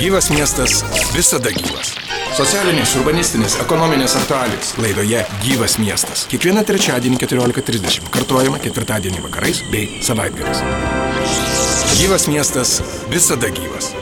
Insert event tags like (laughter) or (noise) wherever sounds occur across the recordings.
Gyvas miestas visada gyvas. Socialinės, urbanistinės, ekonominės aktualijos laidoje Gyvas miestas. Kiekvieną trečiadienį 14.30. Kartuojama ketvirtadienį vakarais bei savaitgaliais. Gyvas miestas visada gyvas.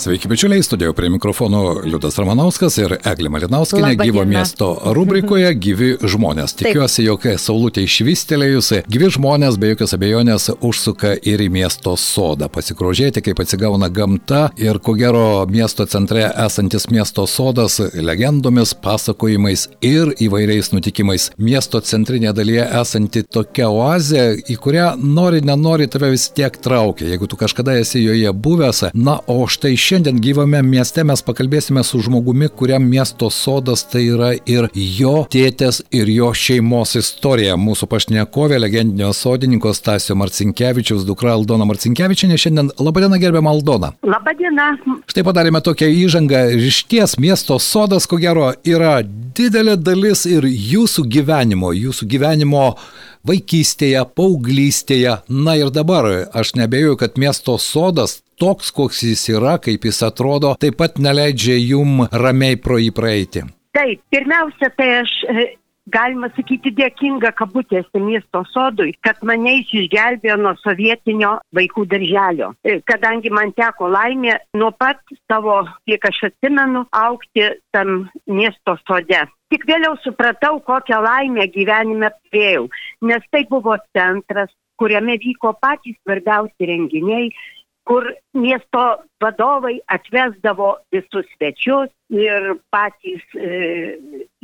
Sveiki, bičiuliai, studijoje prie mikrofono Liudas Ramanauskas ir Eglė Malinauskinė Labą gyvo miesto rubrikoje Gyvi žmonės. Tikiuosi, jog saulutė išvystelėjusi, gyvi žmonės be jokios abejonės užsuka ir į miesto sodą, pasigrožėti, kaip atsigauna gamta ir ko gero miesto centre esantis miesto sodas legendomis, pasakojimais ir įvairiais nutikimais. Miesto centrinėje dalyje esanti tokia oazė, į kurią nori, nenori tave vis tiek traukia, jeigu tu kažkada esi joje buvęs. Na, o štai šiandien gyvame mieste mes pakalbėsime su žmogumi, kuriam miesto sodas tai yra ir jo tėtės ir jo šeimos istorija. Mūsų pašnekovė legendinio sodininko Stasio Marcinkievičiaus dukra Aldona Marcinkievičianė šiandien. Labadiena, gerbiama Aldona. Labadiena. Štai padarėme tokią įžangą. Išties miesto sodas, ko gero, yra didelė dalis ir jūsų gyvenimo, jūsų gyvenimo vaikystėje, paauglystėje. Na ir dabar aš nebejoju, kad miesto sodas toks, koks jis yra, kaip jis atrodo, taip pat neleidžia jum ramiai pro jį praeiti. Taip, pirmiausia, tai aš, e, galima sakyti, dėkinga kabutėse miesto sodui, kad mane jis išgelbėjo nuo sovietinio vaikų darželio. E, Kadangi man teko laimė nuo pat savo, kiek aš atsimenu, aukti tam miesto sode. Tik vėliau supratau, kokią laimę gyvenime turėjau, nes tai buvo centras, kuriame vyko patys svarbiausi renginiai, kur miesto vadovai atvesdavo visus svečius ir patys e,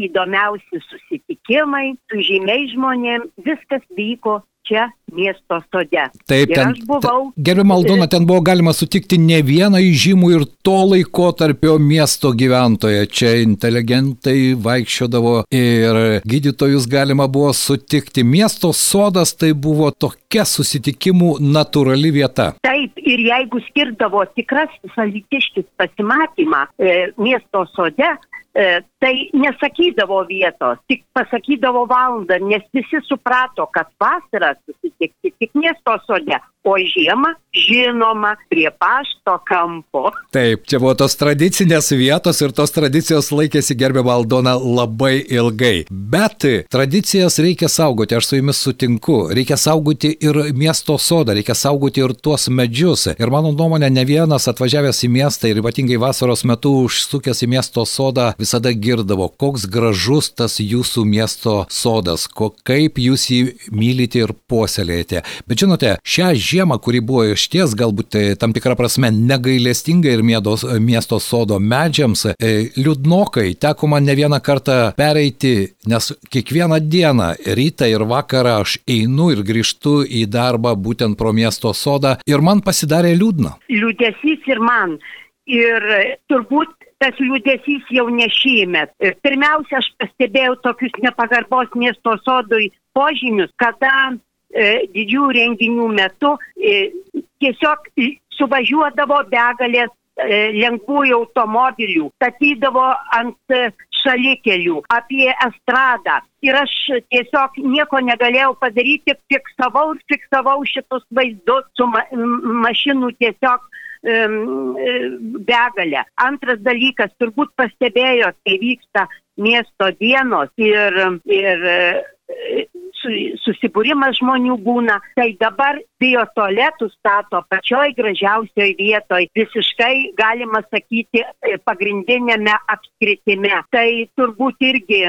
įdomiausi susitikimai su žymiai žmonėm, viskas vyko čia miesto sode. Taip, ir ten, aš buvau. Gerbima Aldona, ten buvo galima sutikti ne vieną įžymų ir to laiko tarpio miesto gyventoją. Čia inteligentai vaikščiodavo ir gydytojus galima buvo sutikti. Miesto sodas tai buvo tokia susitikimų natūrali vieta. Taip, ir jeigu skirdavo tikrasis alitiškis pasimatymą e, miesto sode, e, tai nesakydavo vietos, tik pasakydavo valandą, nes visi suprato, kad vasarą susitikti tik miesto sode, o žiemą, žinoma, prie pašto kampo. Taip, čia buvo tos tradicinės vietos ir tos tradicijos laikėsi gerbiama Aldona labai ilgai. Bet tradicijas reikia saugoti, aš su jumis sutinku. Reikia saugoti ir miesto sodą, reikia saugoti ir tuos medžius. Ir mano nuomonė, ne vienas atvažiavęs į miestą ir ypatingai vasaros metu užsukęs į miesto sodą visada girdavo, koks gražus tas jūsų miesto sodas, ko, kaip jūs jį mylite ir puoselėjate. Bet žinote, šią žiemą, kuri buvo išties galbūt e, tam tikrą prasme negailestinga ir mėdos, miesto sodo medžiams, e, liūdnokai teko man ne vieną kartą pereiti, nes kiekvieną dieną, rytą ir vakarą aš einu ir grįžtu į darbą būtent pro miesto sodą ir man pasidarė liūdna. Liūdėsys ir man. Ir turbūt tas liūdėsys jau ne šiemet. Ir Pirmiausia, aš pastebėjau tokius nepagarbos miesto sodui požymius, kada e, didžių renginių metu e, tiesiog suvažiuodavo begalės e, lengvųjų automobilių, statydavo ant e, šalikelių, apie estradą. Ir aš tiesiog nieko negalėjau padaryti, fiksavau ir fiksavau šitus vaizdus su ma mašinų tiesiog begalę. Antras dalykas, turbūt pastebėjo, kai vyksta miesto dienos ir, ir e, susibūrimas žmonių būna, tai dabar biotualetų stato pačioj gražiausioj vietoj, visiškai galima sakyti pagrindinėme apskritime. Tai turbūt irgi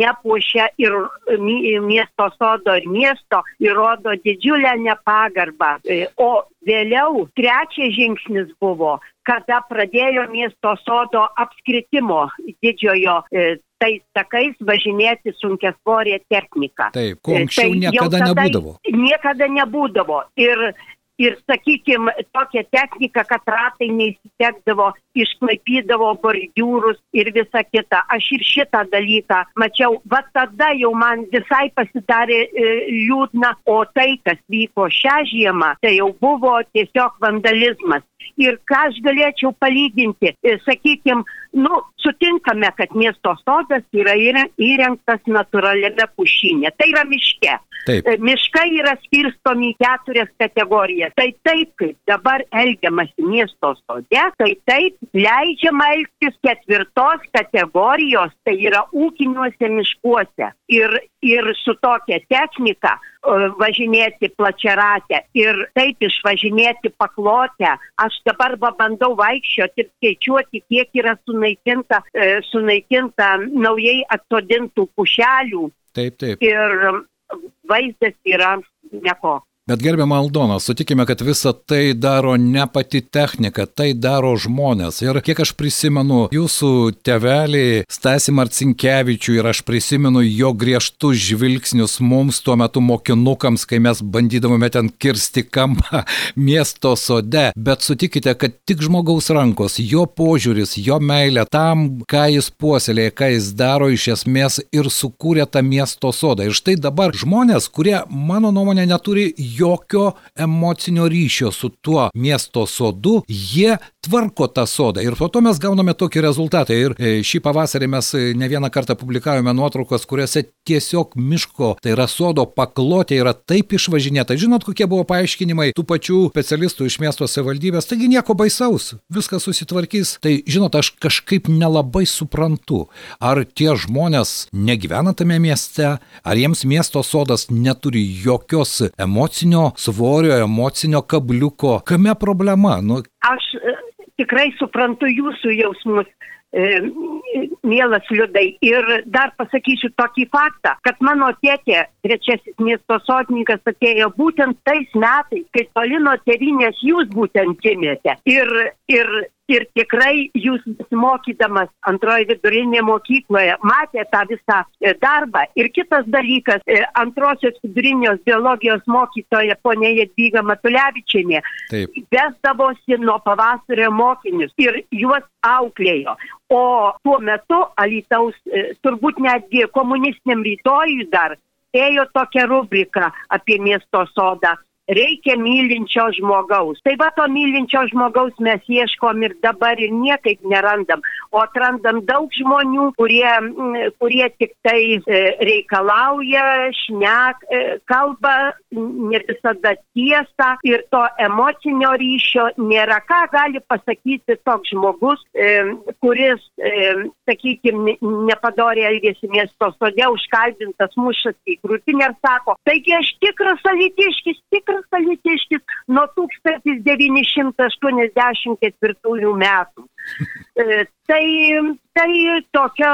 nepuošia ir mi- miesto sodo ir miesto ir rodo didžiulę nepagarbą. E, O vėliau trečias žingsnis buvo, kada pradėjo miesto sodo apskritimo didžiojo e, tais takais važinėti sunkia svorė technika. Taip, ko E, anksčiau tai niekada nebūdavo. Niekada nebūdavo. Ir, ir sakykime, tokia technika, kad ratai neįsitekdavo, išklaipydavo bordiūrus ir visa kita. Aš ir šitą dalyką mačiau. Va tada jau man visai pasidarė e, liūdna, o tai, kas vyko šią žiemą, tai jau buvo tiesiog vandalizmas. Ir ką aš galėčiau palyginti, sakykime, nu, sutinkame, kad miesto sodas yra įrengtas natūraliame pušinė. Tai yra miške. Taip. E, miškai yra skirstomi į keturias kategorijas. Tai taip, kaip dabar elgiamasi miesto sode, tai taip leidžiama elgtis ketvirtos kategorijos, tai yra ūkiniuose miškuose. Ir, ir su tokia technika važinėti plačiaratę ir taip išvažinėti paklotę. Aš dabar bandau vaikščioti ir skaičiuoti, kiek yra sunaikinta, e, sunaikinta naujai atsodintų pušelių. Taip, taip. Ir vaizdas yra neko. Bet gerbiamą Aldoną, sutikime, kad visa tai daro ne pati technika, tai daro žmonės. Ir kiek aš prisimenu jūsų tevelį Stasi Marcinkievičių ir aš prisimenu jo griežtus žvilgsnius mums tuo metu mokinukams, kai mes bandydavome ten kirsti kampą (laughs) miesto sode. Bet sutikite, kad tik žmogaus rankos, jo požiūris, jo meilė tam, ką jis puoselėje, ką jis daro iš esmės ir sukūrė tą miesto sodą. Ir štai dabar žmonės, kurie mano nuomonė neturi jokio emocinio ryšio su tuo miesto sodu, jie tvarko tą sodą. Ir po to mes gauname tokį rezultatą. Ir e, šį pavasarį mes e, ne vieną kartą publikavome nuotraukas, kuriuose tiesiog miško, tai yra sodo paklotė, yra taip išvažinėta. Žinot, kokie buvo paaiškinimai tų pačių specialistų iš miesto savivaldybės. Taigi nieko baisaus, viskas susitvarkys. Tai žinot, aš kažkaip nelabai suprantu, ar tie žmonės negyvena tame mieste, ar jiems miesto sodas neturi jokios emocinio emocinio svorio, emocinio kabliuko. Kame problema? Nu... Aš e, tikrai suprantu jūsų jausmus. E, mielas liudai. Ir dar pasakysiu tokį faktą, kad mano tėtė, trečiasis miesto sodininkas, atėjo būtent tais metais, kai toli nuo tėvinės jūs būtent gimėte. Ir, ir ir tikrai jūs mokydamas antroje vidurinėje mokykloje matė tą visą e, darbą. Ir kitas dalykas, e, antrosios vidurinės biologijos mokytoja ponė Jadvyga Matulevičianė vesdavosi nuo pavasario mokinius ir juos auklėjo. O tuo metu Alitaus e, turbūt netgi komunistiniam rytojui dar ėjo tokia rubrika apie miesto sodą reikia mylinčio žmogaus. Tai va to mylinčio žmogaus mes ieškom ir dabar ir niekaip nerandam, o atrandam daug žmonių, kurie, mm, kurie tik tai e, reikalauja, šnek, e, kalba ne visada tiesą ir to emocinio ryšio nėra. Ką gali pasakyti toks žmogus, e, kuris, sakykime, nepadorė elgėsi miesto sode, užkalbintas mušas į krūtinę ir sako, taigi aš tikras savitiškis, tikras Petras Kalitiškis nuo 1984 metų. E, tai, tai, tokia,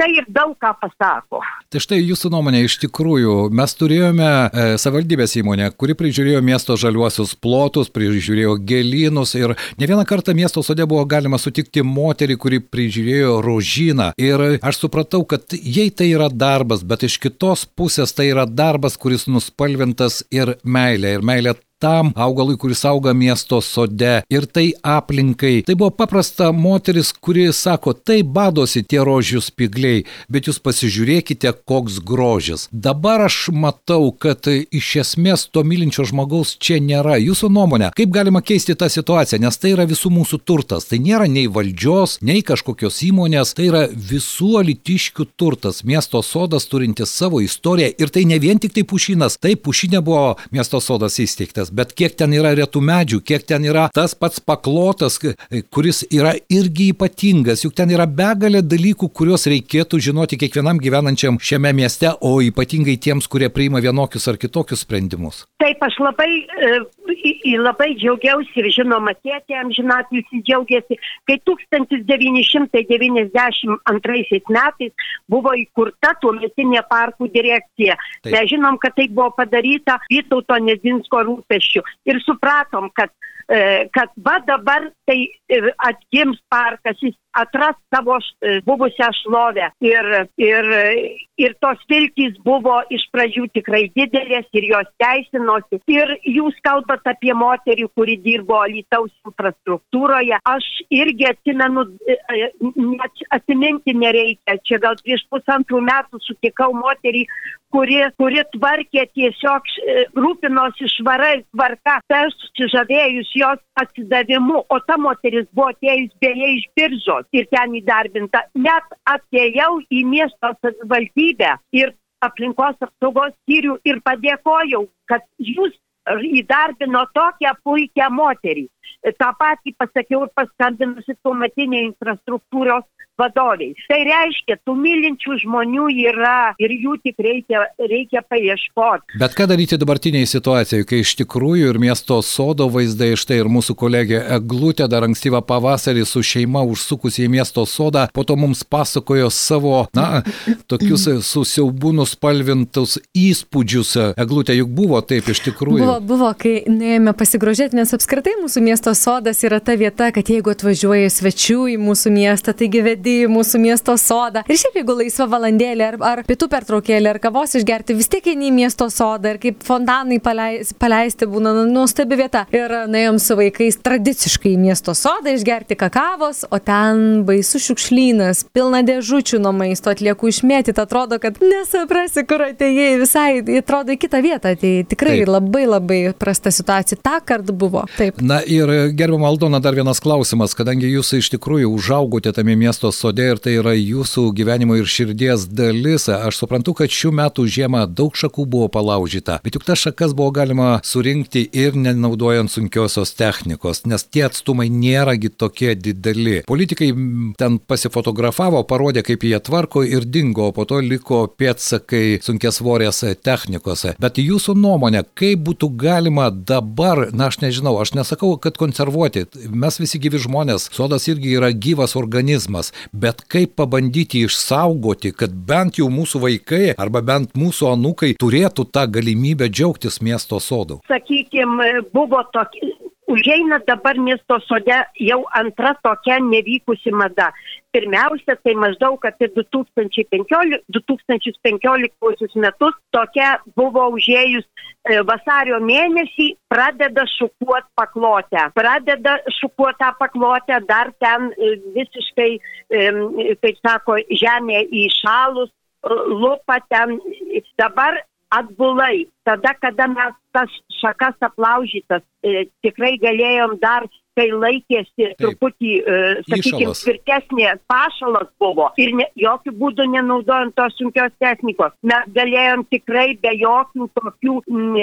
tai ir daug ką pasako. Tai štai jūsų nuomonė iš tikrųjų, mes turėjome e, savivaldybės įmonę, kuri prižiūrėjo miesto žaliuosius plotus, prižiūrėjo gėlynus ir ne vieną kartą miesto sode buvo galima sutikti moterį, kuri prižiūrėjo rožyną. Ir aš supratau, kad jei tai yra darbas, bet iš kitos pusės tai yra darbas, kuris nuspalvintas ir meilė. Ir meilė tam augalui, kuris auga miesto sode ir tai aplinkai. Tai buvo paprasta moteris, kuri sako, tai badosi tie rožių spigliai, bet jūs pasižiūrėkite, koks grožis. Dabar aš matau, kad iš esmės to mylinčio žmogaus čia nėra. Jūsų nuomonė, kaip galima keisti tą situaciją, nes tai yra visų mūsų turtas. Tai nėra nei valdžios, nei kažkokios įmonės, tai yra visų alitiškių turtas. Miesto sodas turintis savo istoriją ir tai ne vien tik tai pušinas. Taip, pušinė buvo miesto sodas įsteigtas bet kiek ten yra retų medžių, kiek ten yra tas pats paklotas, kuris yra irgi ypatingas, juk ten yra begalė dalykų, kuriuos reikėtų žinoti kiekvienam gyvenančiam šiame mieste, o ypatingai tiems, kurie priima vienokius ar kitokius sprendimus. Taip, aš labai, e, labai džiaugiausi ir žinoma, tėtė amžinatys džiaugiasi, kai 1992 metais buvo įkurta tuometinė parkų direkcija. Taip. Mes žinom, kad tai buvo padaryta Vytauto Nedinsko rūpė rūpeščių ir supratom, kad, kad va dabar tai atgims parkas, jis atras savo e, buvusią šlovę. Ir, ir, ir tos viltys buvo iš pradžių tikrai didelės ir jos teisinosi. Ir jūs kalbate apie moterį, kuri dirbo Lytaus infrastruktūroje. Aš irgi atsimenu, e, e, net atsiminti nereikia. Čia gal prieš pusantrų metų sutikau moterį, kuri, kuri tvarkė tiesiog e, rūpinosi švara ir tvarka, aš susižavėjus jos atsidavimu, o ta moteris buvo atėjus beje iš biržos ir ten įdarbinta. Net atėjau į miesto savivaldybę ir aplinkos apsaugos skyrių ir padėkojau, kad jūs įdarbino tokią puikią moterį. Ta patį pasakiau ir paskambinusi tuometiniai infrastruktūros vadoviai. Tai reiškia, tų mylinčių žmonių yra ir jų tik reikia, reikia paieškoti. Bet ką daryti dabartiniai situacijai, kai iš tikrųjų ir miesto sodo vaizdai, štai ir mūsų kolegė Eglutė dar ankstyvą pavasarį su šeima užsukusi į miesto sodą, po to mums pasakojo savo, na, tokius susiaubūnus spalvintus įspūdžius. Eglutė juk buvo taip iš tikrųjų. Buvo, buvo, kai nuėjome pasigrožėti, nes apskritai mūsų miesto sodas yra ta vieta, kad jeigu atvažiuoja svečių į mūsų miestą, taigi vedi į mūsų miesto sodą. Ir šiaip jeigu laisva valandėlė ar, ar pietų pertraukėlė ar kavos išgerti, vis tiek eini į miesto sodą ir kaip fontanai paleis, paleisti būna nu, nuostabi vieta. Ir nuėjom su vaikais tradiciškai į miesto sodą išgerti kakavos, o ten baisus šiukšlynas, pilna dėžučių nuo maisto atliekų išmėtyti, atrodo, kad nesuprasi, kur atėjai, visai atrodo į kitą vietą, tai tikrai Taip. labai labai prasta situacija. Ta kart buvo. Taip. Na ir gerbiam Aldona, dar vienas klausimas, kadangi jūs iš tikrųjų užaugote tame miesto sode ir tai yra jūsų gyvenimo ir širdies dalis. Aš suprantu, kad šių metų žiemą daug šakų buvo palaužyta, bet juk tas šakas buvo galima surinkti ir nenaudojant sunkiosios technikos, nes tie atstumai nėragi tokie dideli. Politikai ten pasifotografavo, parodė, kaip jie tvarko ir dingo, po to liko pėtsakai sunkiasvorės technikose. Bet jūsų nuomonė, kaip būtų galima dabar, na aš nežinau, aš nesakau, kad konservuoti, mes visi gyvi žmonės, sodas irgi yra gyvas organizmas, bet kaip pabandyti išsaugoti, kad bent jau mūsų vaikai arba bent mūsų anūkai turėtų tą galimybę džiaugtis miesto sodu. Sakykime, buvo tokia, užeina dabar miesto sode jau antra tokia nevykusi mada. Pirmiausia, tai maždaug apie 2015, 2015 metus tokia buvo užėjus e, vasario mėnesį, pradeda šukuoti paklotę. Pradeda šukuoti tą paklotę, dar ten e, visiškai, kaip sako, žemė įšalus, lupa ten. Dabar atbulai, tada, kada mes tas šakas aplaužytas, e, tikrai galėjom dar kai laikėsi Taip. truputį, e, sakykime, tvirtesnė pašalas buvo ir ne, jokių būdų nenaudojant tos sunkios technikos. Mes galėjom tikrai be jokių tokių m,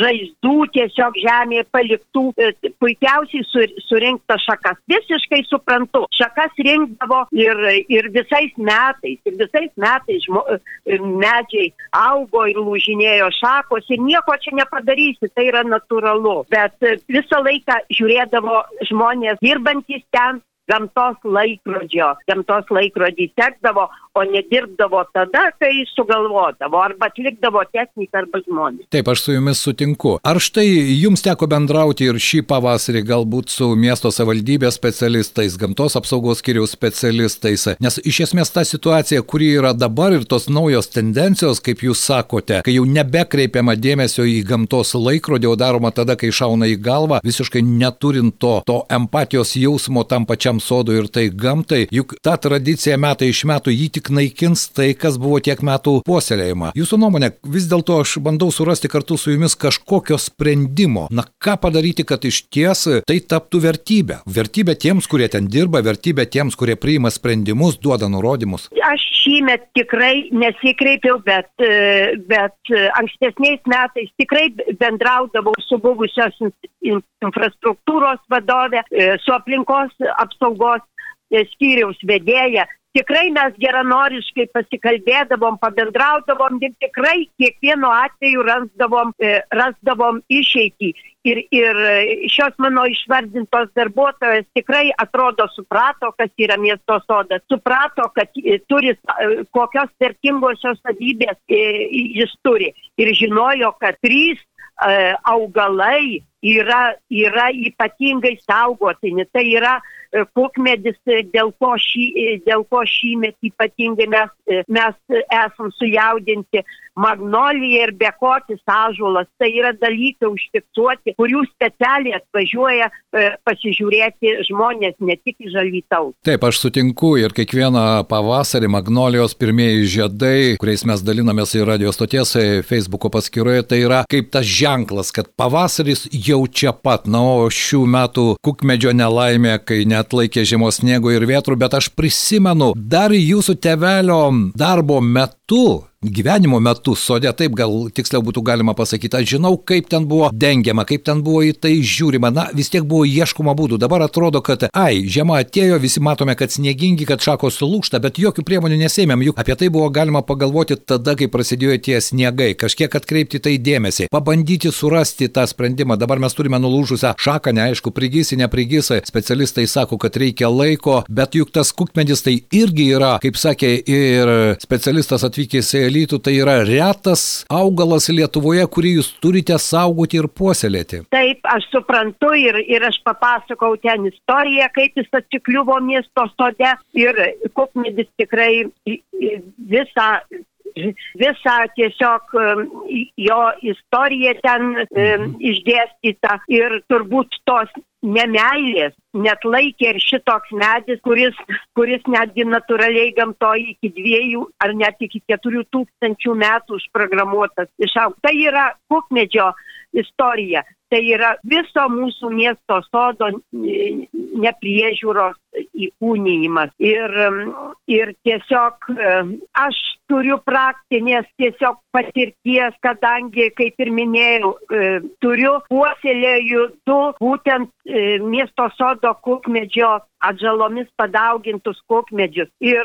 žaizdų tiesiog žemėje paliktų e, puikiausiai sur, surinkta šakas. Visiškai suprantu, šakas rinkdavo ir, ir visais metais, ir visais metais žmo, e, medžiai augo ir lūžinėjo šakos ir nieko čia nepadarysi, tai yra natūralu. Bet e, visą laiką žiūrėdavo žmonės dirbantys ten gamtos laikrodžio, gamtos laikrodį sekdavo, o nedirbdavo tada, kai sugalvodavo arba atlikdavo techniką arba žmonės. Taip, aš su jumis sutinku. Ar štai jums teko bendrauti ir šį pavasarį galbūt su miesto savivaldybės specialistais, gamtos apsaugos skiriaus specialistais, nes iš esmės ta situacija, kuri yra dabar ir tos naujos tendencijos, kaip jūs sakote, kai jau nebekreipiama dėmesio į gamtos laikrodį, o daroma tada, kai šauna į galvą, visiškai neturint to, to empatijos jausmo tam pačiam sodui ir tai gamtai, juk ta tradicija metai iš metų jį tik naikins tai, kas buvo tiek metų puoselėjama. Jūsų nuomonė, vis dėlto aš bandau surasti kartu su jumis kažkokio sprendimo. Na, ką padaryti, kad iš ties tai taptų vertybė. Vertybė tiems, kurie ten dirba, vertybė tiems, kurie priima sprendimus, duoda nurodymus. Aš šįmet tikrai nesikreipiau, bet, e, bet ankstesniais metais tikrai bendraudavau su buvusios infrastruktūros vadovė, e, su aplinkos apsaugos e, skyriaus vedėja tikrai mes geranoriškai pasikalbėdavom, pabendraudavom ir tikrai kiekvienu atveju rasdavom, e, rasdavom išeitį. Ir, ir šios mano išvardintos darbuotojas tikrai atrodo suprato, kas yra miesto sodas, suprato, kad e, turi e, kokios vertingosios savybės jis turi. Ir žinojo, kad trys augalai yra, yra ypatingai saugotini. Tai yra e, kukmedis, e, dėl ko, šį, dėl ko šįmet ypatingai mes, mes esam sujaudinti. Magnolija ir bekotis ažulas tai yra dalykai užfiksuoti, kurių specialiai atvažiuoja pasižiūrėti žmonės, ne tik iš žalytaus. Taip, aš sutinku ir kiekvieną pavasarį magnolijos pirmieji žiedai, kuriais mes dalinamės į radio stoties Facebook'o paskyroje, tai yra kaip tas ženklas, kad pavasaris jau čia pat. Na, o šių metų kukmedžio nelaimė, kai net laikė žiemos sniego ir vietrų, bet aš prisimenu dar jūsų tevelio darbo metu gyvenimo metu sode, taip gal tiksliau būtų galima pasakyti, aš žinau, kaip ten buvo dengiama, kaip ten buvo į tai žiūrima, na vis tiek buvo ieškoma būdų. Dabar atrodo, kad, ai, žiema atėjo, visi matome, kad sniegingi, kad šakos sulūšta, bet jokių priemonių nesėmėm, juk apie tai buvo galima pagalvoti tada, kai prasidėjo tie sniegai, kažkiek atkreipti tai dėmesį, pabandyti surasti tą sprendimą. Dabar mes turime nulūžusią šaką, neaišku, prigysi, neprigysi, specialistai sako, kad reikia laiko, bet juk tas kukmedis tai irgi yra, kaip sakė ir specialistas atvykęs į elytų, tai yra retas augalas Lietuvoje, kurį jūs turite saugoti ir puoselėti. Taip, aš suprantu ir, ir aš papasakau ten istoriją, kaip jis atsikliuvo miesto sode ir kukmedis tikrai visą visą tiesiog jo istoriją ten mhm. išdėstyta ir turbūt tos nemeilės net laikė ir šitoks medis, kuris, kuris netgi natūraliai gamtoje iki dviejų ar net iki keturių tūkstančių metų užprogramuotas išaugti. Tai yra kukmedžio istorija. Tai yra viso mūsų miesto sodo nepriežiūros įkūnyjimas. Ir, ir tiesiog aš turiu praktinės tiesiog patirties, kadangi, kaip ir minėjau, turiu puoselėjų du būtent miesto sodo kukmedžio atžalomis padaugintus kukmedžius. Ir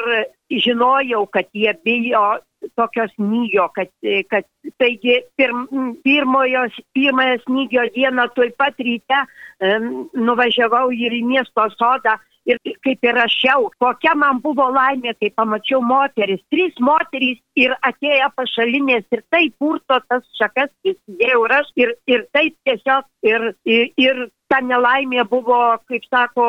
žinojau, kad jie bijo tokio snygio, kad, kad taigi pirm, pirmojo, pirmąją snygio dieną tuoj pat ryte um, nuvažiavau ir į miesto sodą ir kaip ir rašiau, kokia man buvo laimė, kai pamačiau moteris, trys moterys ir atėjo pašalinės ir taip purto tas šakas, įsidėjau ir aš ir, ir taip tiesiog ir, ir, ir ta nelaimė buvo, kaip sako,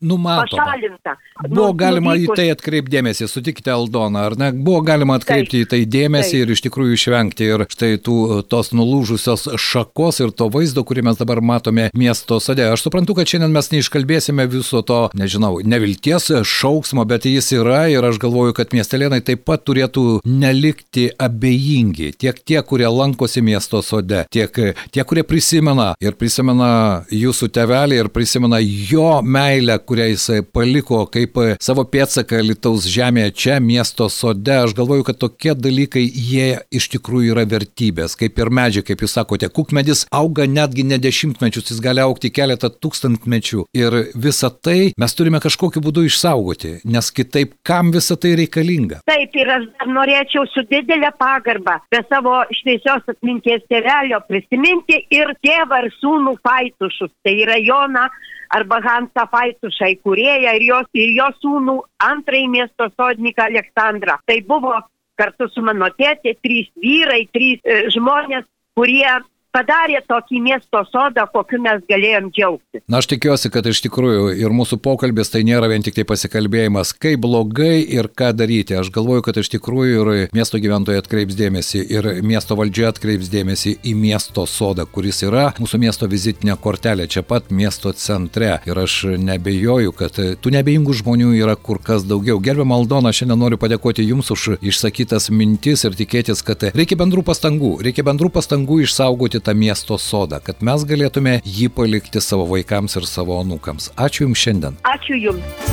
Numatoma. pašalinta. Buvo nu, galima nuvykus. į tai atkreipdėmėsi, sutikite Aldona, ar ne? Buvo galima atkreipti taip, į tai dėmesį taip. ir iš tikrųjų išvengti ir štai tų tos nulūžusios šakos ir to vaizdo, kurį mes dabar matome miesto sode. Aš suprantu, kad šiandien mes neiškalbėsime viso to, nežinau, nevilties šauksmo, bet jis yra ir aš galvoju, kad miestelėnai taip pat turėtų nelikti abejingi. Tiek tie, kurie lankosi miesto sode, tiek tie, kurie prisimena ir prisimena jų jūsų tevelį ir prisimena jo meilę, kurią jisai paliko kaip savo pėdsaką Lietuvos žemėje čia, miesto sode. Aš galvoju, kad tokie dalykai, jie iš tikrųjų yra vertybės, kaip ir medžiai, kaip jūs sakote. Kukmedis auga netgi ne dešimtmečius, jis gali aukti keletą tūkstantmečių. Ir visą tai mes turime kažkokiu būdu išsaugoti, nes kitaip kam visą tai reikalinga. Taip, ir aš norėčiau su didelė pagarba be savo šviesios atminties tėvelio prisiminti ir tėvą ir sūnų Faitušus tai yra Jona arba Hansą Faitušą įkūrėją ir jos, ir jos sūnų antrąjį miesto sodininką Aleksandrą. Tai buvo kartu su mano tėtė trys vyrai, trys e, žmonės, kurie padarė tokį miesto sodą, kokiu mes galėjom džiaugtis. Na, aš tikiuosi, kad iš tikrųjų ir mūsų pokalbis tai nėra vien tik tai pasikalbėjimas, kaip blogai ir ką daryti. Aš galvoju, kad iš tikrųjų ir miesto gyventojai atkreips dėmesį ir miesto valdžia atkreips dėmesį į miesto sodą, kuris yra mūsų miesto vizitinė kortelė čia pat miesto centre. Ir aš nebejoju, kad tų nebejingų žmonių yra kur kas daugiau. Gerbiam Aldona, šiandien noriu padėkoti Jums už išsakytas mintis ir tikėtis, kad reikia bendrų pastangų, reikia bendrų pastangų išsaugoti tą miesto sodą, kad mes galėtume jį palikti savo vaikams ir savo anūkams. Ačiū Jums šiandien. Ačiū Jums.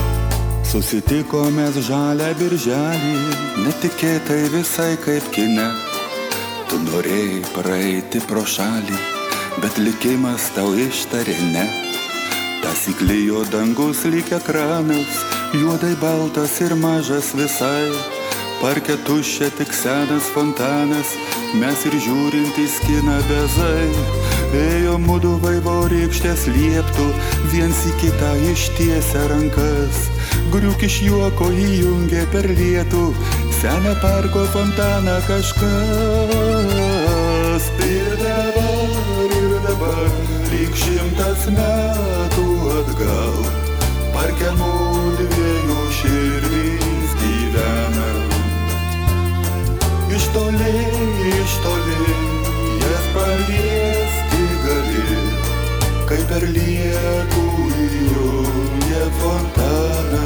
Susitikome žalę birželį, netikėtai visai kaip kine. Tu norėjai praeiti pro šalį, bet likimas tau ištarė ne. Tas įklyjo dangus lyg ekranas, juodai baltas ir mažas visai Parke tuščia tik senas fontanas, mes ir žiūrintys kiną bezai. Ėjo mūdu vaivorykštės lieptų, viens į kitą ištiesia rankas. Griuk iš juoko įjungė per lietų, seną parko fontaną kažkas. Ir dabar, ir dabar, lyg šimtas metų atgal. Parke iš toli, iš toli, jas paliesti gali, kaip per lietų įjungia fontaną.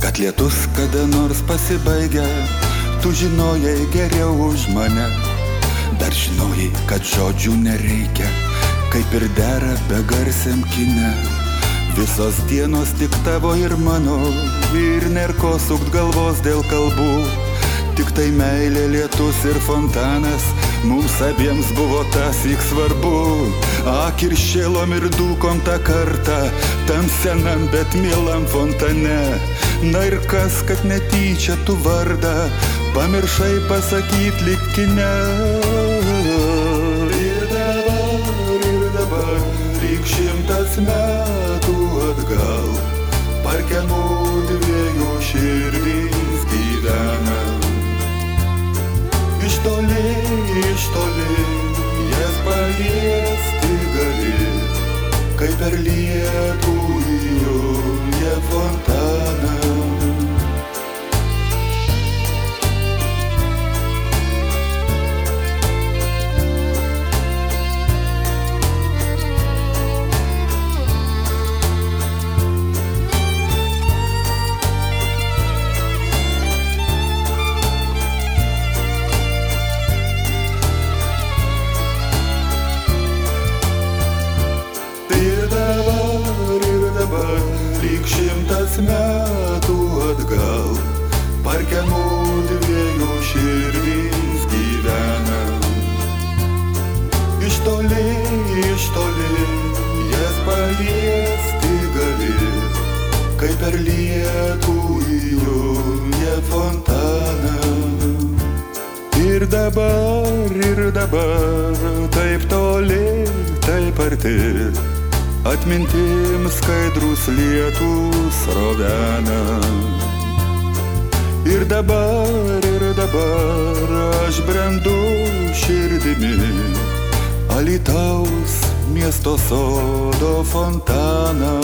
Kad lietus kada nors pasibaigia, tu žinojai geriau už mane Dar žinojai, kad žodžių nereikia, kaip ir dera begarsiam kine. Visos dienos tik tavo ir mano, ir nerko sukt galvos dėl kalbų. Tik tai meilė lietus ir fontanas, mums abiems buvo tas juk svarbu. Ak ir šėlom ir dūkom tą kartą, tam senam bet mielam fontane. Na ir kas, kad netyčia tu vardą, pamiršai pasakyt likine. Šimtas metų atgal, parke mūdviejų širdys gyvena. Iš toli, iš toli, jas paliesti gali, kaip per lietų įjungia fontaną. Dabar, ir dabar, taip toli, taip arti, atmintim skaidrus lietus rovena. Ir dabar, ir dabar aš brendu širdimi, Alitaus miesto sodo fontaną.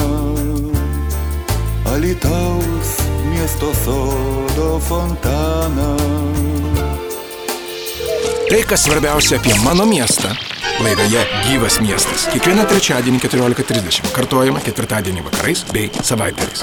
Alitaus miesto sodo fontaną. Tai, kas svarbiausia apie mano miestą. Laidoje Gyvas miestas. Kiekvieną trečiadienį 14.30. Kartuojama ketvirtadienį vakarais bei savaitgaliais.